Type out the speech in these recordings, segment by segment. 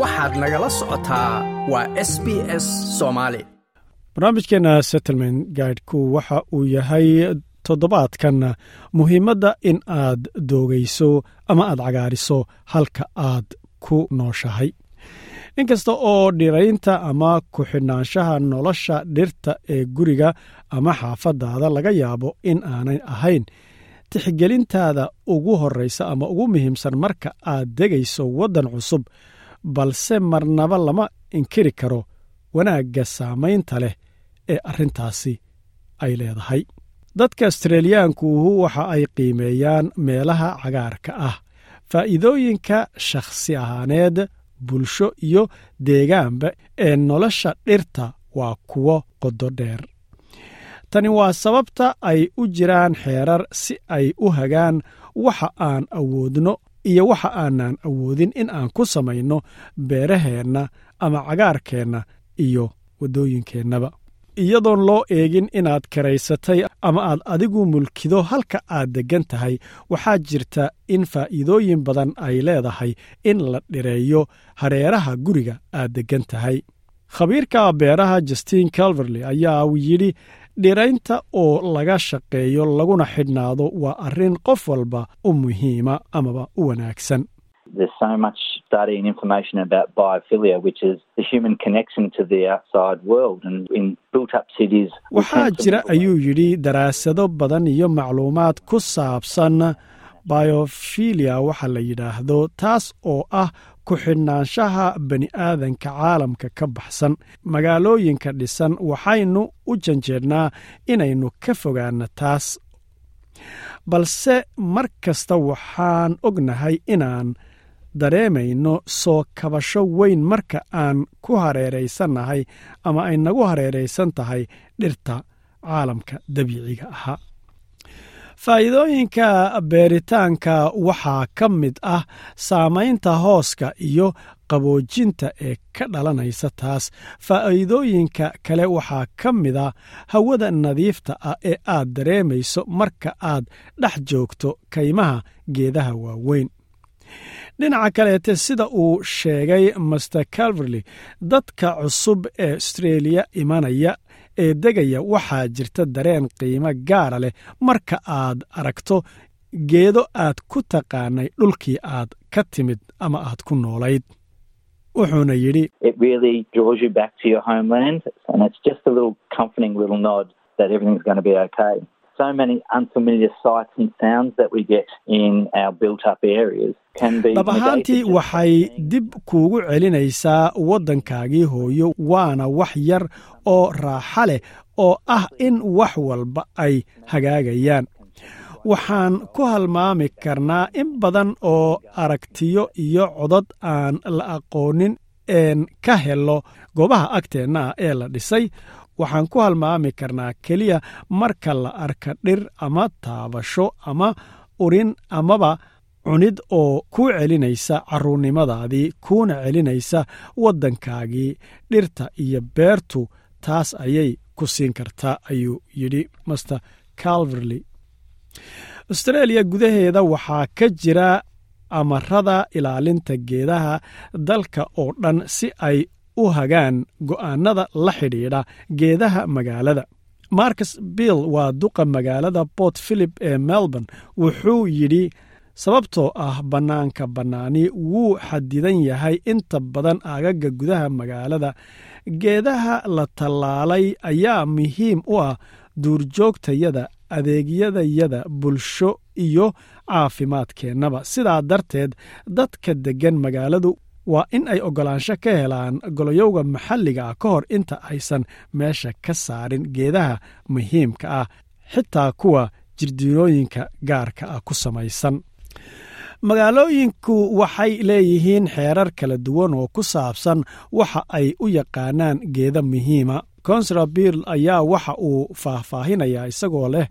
waxaad nagala socotaa waa s b s soomaali barnaamijkeena settlement guidku waxa uu yahay toddobaadkan. Muhiimadda in aad doogayso ama aad cagaariso halka aad ku nooshahay. Inkasta oo dhiraynta ama ku-xidhnaanshaha nolosha dhirta ee guriga ama xaafadaada laga yaabo in aanay ahayn tixgelintaada ugu horraysa ama ugu muhiimsan marka aad degayso waddan cusub balse marnaba lama inkiri karo wanaagga saamaynta leh ee arrintaasi ay leedahay. Dadka astreeliyaankuuhu waxa ay qiimeeyaan meelaha cagaarka ah faa'iidooyinka shakhsi ahaaneed bulsho iyo deegaanba ee nolosha dhirta waa kuwo qodo dheer. Tani waa sababta ay u jiraan xeerar si ay u hagaan waxa aan awoodno iyo waxa aanaan awoodin in aan ku samayno beeraheenna ama cagaarkeenna iyo waddooyinkeennaba iyadoon loo eegin inaad karaysatay ama aad adigu mulkido halka aad deggan tahay waxaa jirta in faa'iidooyin badan ay leedahay in la dhireeyo hareeraha guriga aad deggan tahay. Khabiirka beeraha justin calverley ayaa yidhi dhiraynta oo laga shaqeeyo laguna xidhnaado waa arrin qof walba u muhiima amaba u wanaagsan There's so much study and information about biophilia, which is the human connection to the outside world. And in built up cities, we waxaa jira ayuu yidhi daraasado badan iyo macluumaad ku saabsan biofilia waxa la yidhaahdo taas oo ah ku-xidhnaanshaha bani'aadanka caalamka ka baxsan. Magaalooyinka dhisan waxaynu u janjeednaa inaynu ka fogaanno taas. Balse mar kasta waxaan ognahay inaan dareemayno soo kabasho weyn marka aan ku hareeraysannahay ama ay nagu hareeraysan tahay dhirta caalamka dabiiciga ahaa faa'iidooyinka beeritaanka waxaa ka mid ah saamaynta hooska iyo qaboojinta ee ka dhalanaysa taas. Faa'iidooyinka kale waxaa ka mid ah hawada nadiifta ah ee aad dareemayso marka aad dhex joogto kaymaha geedaha waaweyn. Dhinaca kaleete sida uu sheegay master calverley dadka cusub ee astreeliya imanaya ee degaya waxaa jirta dareen qiimo gaara leh. Marka aad aragto geedo aad ku taqaanay dhulkii aad ka timid ama aad ku noolayd wuxuuna yidhi So many unfamiliar sights and sounds that we get in our built up areas can be. dhab ahaantii waxay dib kuugu celinaysaa waddankaagii hooyo waana wax yar oo raaxa leh oo ah in wax walba ay hagaagayaan waxaan ku halmaami karnaa in badan oo aragtiyo iyo codod aan la aqoonin een ka helo goobaha agteenna ah ee la dhisay waxaan ku halmaami karnaa keliya marka la arka dhir ama taabasho ama urin amaba cunid oo kuu celinaysa carruurnimadaadii kuuna celinaysa waddankaagii dhirta iyo beertu taas ayay ku siin kartaa ayuu yidhi master calverley. Astreeliya gudaheeda waxaa ka jira amarada ilaalinta geedaha dalka oo dhan si ay u hagaan go'aanada la xidhiidha geedaha magaalada. Marcus bill waa duqa magaalada port philip ee melbourne wuxuu yidhi sababtoo ah bannaanka bannaani wuu xadidan yahay inta badan aagaga gudaha magaalada. Geedaha la tallaalay ayaa muhiim u ah duurjoogtayada adeegyadayada bulsho iyo caafimaadkeennaba. Sidaa darteed dadka deggan magaaladu waa in ay oggolaansho ka helaan goloyowga maxalliga ah ka hor inta aysan meesha ka saarin geedaha muhiimka ah xitaa kuwa jirdiinooyinka gaarka ah ku samaysan. Magaalooyinku waxay leeyihiin xeerar kala duwan oo ku saabsan waxa ay u yaqaanaan geeda muhiima. Consra bill ayaa waxa uu faahfaahinayaa isagoo leh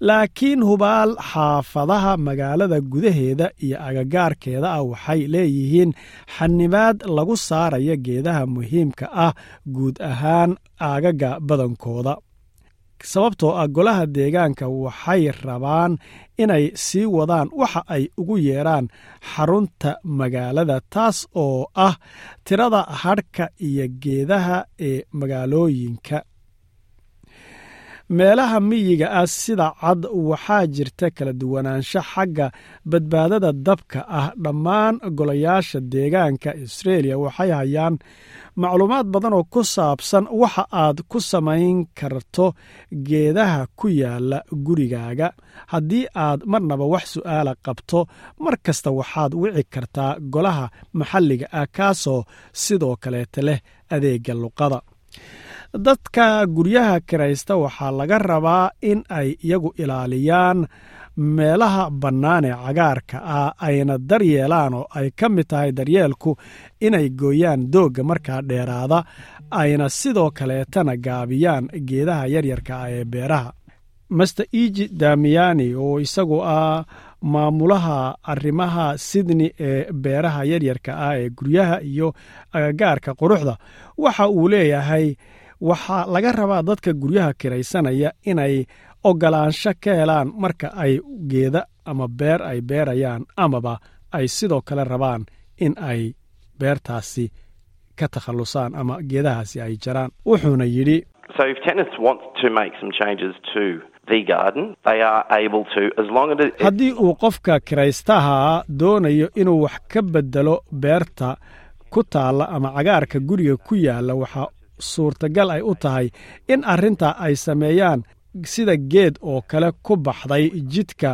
laakiin hubaal xaafadaha magaalada gudaheeda iyo agagaarkeeda ah waxay leeyihiin xanibaad lagu saaraya geedaha muhiimka ah guud ahaan aagaga badankooda. Sababtoo ah golaha deegaanka waxay rabaan inay sii wadaan waxa ay ugu yeeraan xarunta magaalada taas oo ah tirada hadhka iyo geedaha ee magaalooyinka meelaha miyiga ah sida cad waxaa jirta kala duwanaansho xagga badbaadada dabka ah. Dhammaan golayaasha deegaanka astreeliya waxay hayaan macluumaad badan oo ku saabsan waxa aad ku samayn karto geedaha ku yaalla gurigaaga. Haddii aad marnaba wax su'aala qabto mar kasta waxaad wici kartaa golaha maxalliga ah kaasoo sidoo kaleeta leh adeegga luqada dadka guryaha kiraysta waxaa laga rabaa in ay iyagu ilaaliyaan meelaha bannaan ee cagaarka ah ayna daryeelaan oo ay ka mid tahay daryeelku inay gooyaan doogga markaa dheeraada ayna sidoo kaleetana gaabiyaan geedaha yaryarka ah ee beeraha. Master iji damiyani oo isagu ah maamulaha arrimaha sydney ee beeraha yaryarka ah ee guryaha iyo agagaarka quruxda waxa uu leeyahay waxaa laga rabaa dadka guryaha kiraysanaya inay ogolaansho ka helaan marka ay geeda ama beer ay beerayaan amaba ay sidoo kale rabaan in ay beertaasi ka takhallusaan ama geedahaasi ay jaraan wuxuuna yidhi. Haddii uu qofka kiraystaha doonayo inuu wax ka bedelo beerta ku taalla ama cagaarka guriga ku yaalla waxaa suurtagal ay u tahay in arrintaa ay sameeyaan sida geed oo kale ku baxday jidka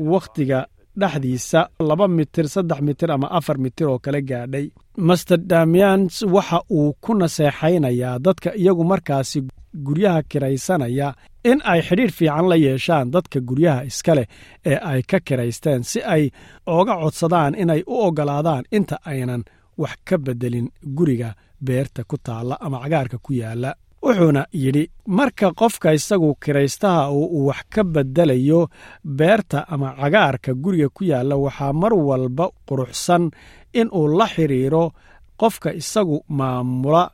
wakhtiga dhexdiisa laba mitir saddex mitir ama afar mitir oo kale gaadhay. Master damians waxa uu ku naseexaynayaa dadka iyagu markaasi guryaha kiraysanaya in ay xidhiidh fiican la yeeshaan dadka guryaha iska leh ee ay ka kiraysteen si ay ooga codsadaan inay u oggolaadaan inta aynan wax ka beddelin guriga beerta ku taalla ama cagaarka ku yaalla wuxuuna yidhi marka qofka isagu kiraystaha uu wax ka beddelayo beerta ama cagaarka guriga ku yaalla waxaa mar walba quruxsan in uu la xidhiiro qofka isagu maamula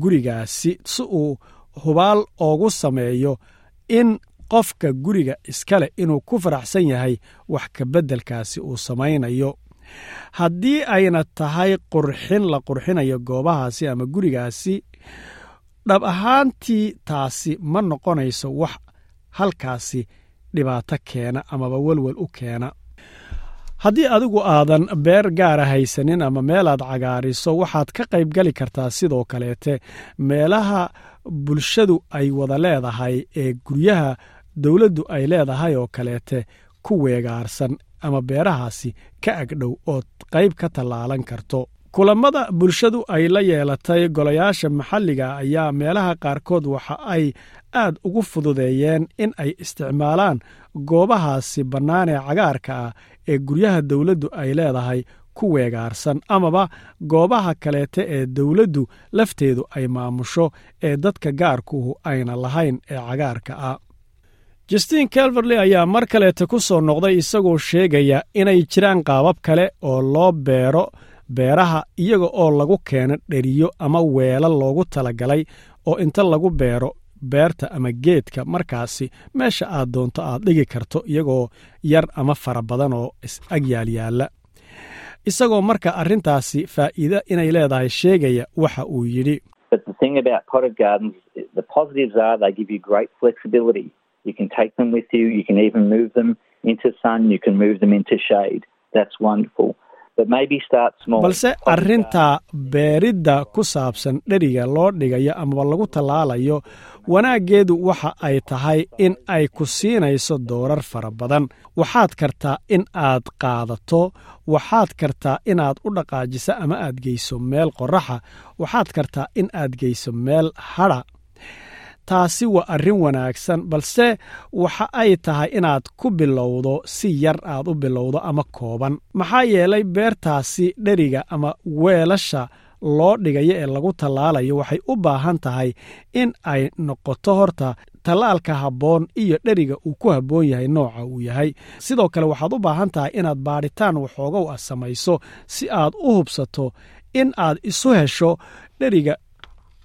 gurigaasi si uu hubaal oogu sameeyo in qofka guriga iskale inuu ku faraxsan yahay wax ka beddelkaasi uu samaynayo haddii ayna tahay qurxin la qurxinayo goobahaasi ama gurigaasi dhab ahaantii taasi ma noqonayso wax halkaasi dhibaato keena amaba welwel u keena. Haddii adigu aadan beer gaara haysanin ama meelaad cagaariso waxaad ka qayb gali kartaa sidoo kaleete meelaha bulshadu ay wada leedahay ee guryaha dowladdu ay leedahay oo kaleete ku weegaarsan ama beerahaasi ka agdhow ood qayb ka tallaalan karto. Kulammada bulshadu ay la yeelatay golayaasha maxalliga ayaa meelaha qaarkood waxa ay aad ugu fududeeyeen in ay isticmaalaan goobahaasi bannaan ee cagaarka ah ee guryaha dowladdu ay leedahay ku weegaarsan amaba goobaha kaleete ee dowladdu lafteedu ay maamusho ee dadka gaarkuhu ayna lahayn ee cagaarka ah justin calverley ayaa mar kaleeta ku soo noqday isagoo sheegaya inay jiraan qaabab kale oo loo beero beeraha iyaga oo lagu keeno dheriyo ama weelal loogu talagalay oo inta lagu beero beerta ama geedka. Markaasi meesha aad doonto aad dhigi karto iyagoo yar ama fara badan oo is-agyaal yaalla. Isagoo marka arrintaasi faa'iida inay leedahay sheegaya waxa uu yidhi You can take them with you. You can even move them into sun. You can move them into shade. That's wonderful. Balse arrinta beeridda ku saabsan dheriga loo dhigayo amaba lagu tallaalayo wanaaggeedu waxa ay tahay in ay ku siinayso doorar fara badan waxaad kartaa in aad qaadato waxaad kartaa inaad u dhaqaajiso ama aad geyso meel qorraxa waxaad kartaa in aad geyso meel hadha taasi waa arrin wanaagsan balse waxa ay tahay inaad ku bilowdo si yar aad u bilowdo ama kooban. Maxaa yeelay beertaasi dheriga ama weelasha loo dhigayo ee lagu tallaalayo waxay u baahan tahay in ay noqoto horta tallaalka habboon iyo dheriga uu ku habboon yahay nooca uu yahay. Sidoo kale waxaad u baahan tahay inaad baadhitaan waxoogow ah samayso si aad u hubsato in aad isu hesho dheriga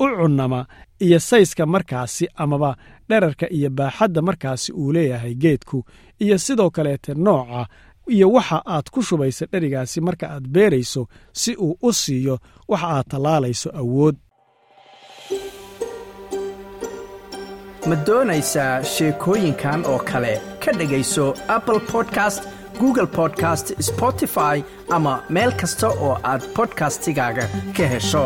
u cunnama iyo sayska markaasi amaba dherarka iyo baaxadda markaasi uu leeyahay geedku iyo sidoo kaleete nooca iyo waxa aad ku shubaysa dherigaasi marka aad beerayso si uu u siiyo waxa aad tallaalayso awood. Ma doonaysaa sheekooyinkan oo kale? Ka dhegayso apple podcast google podcast spotify ama meel kasta oo aad bodkastigaaga ka hesho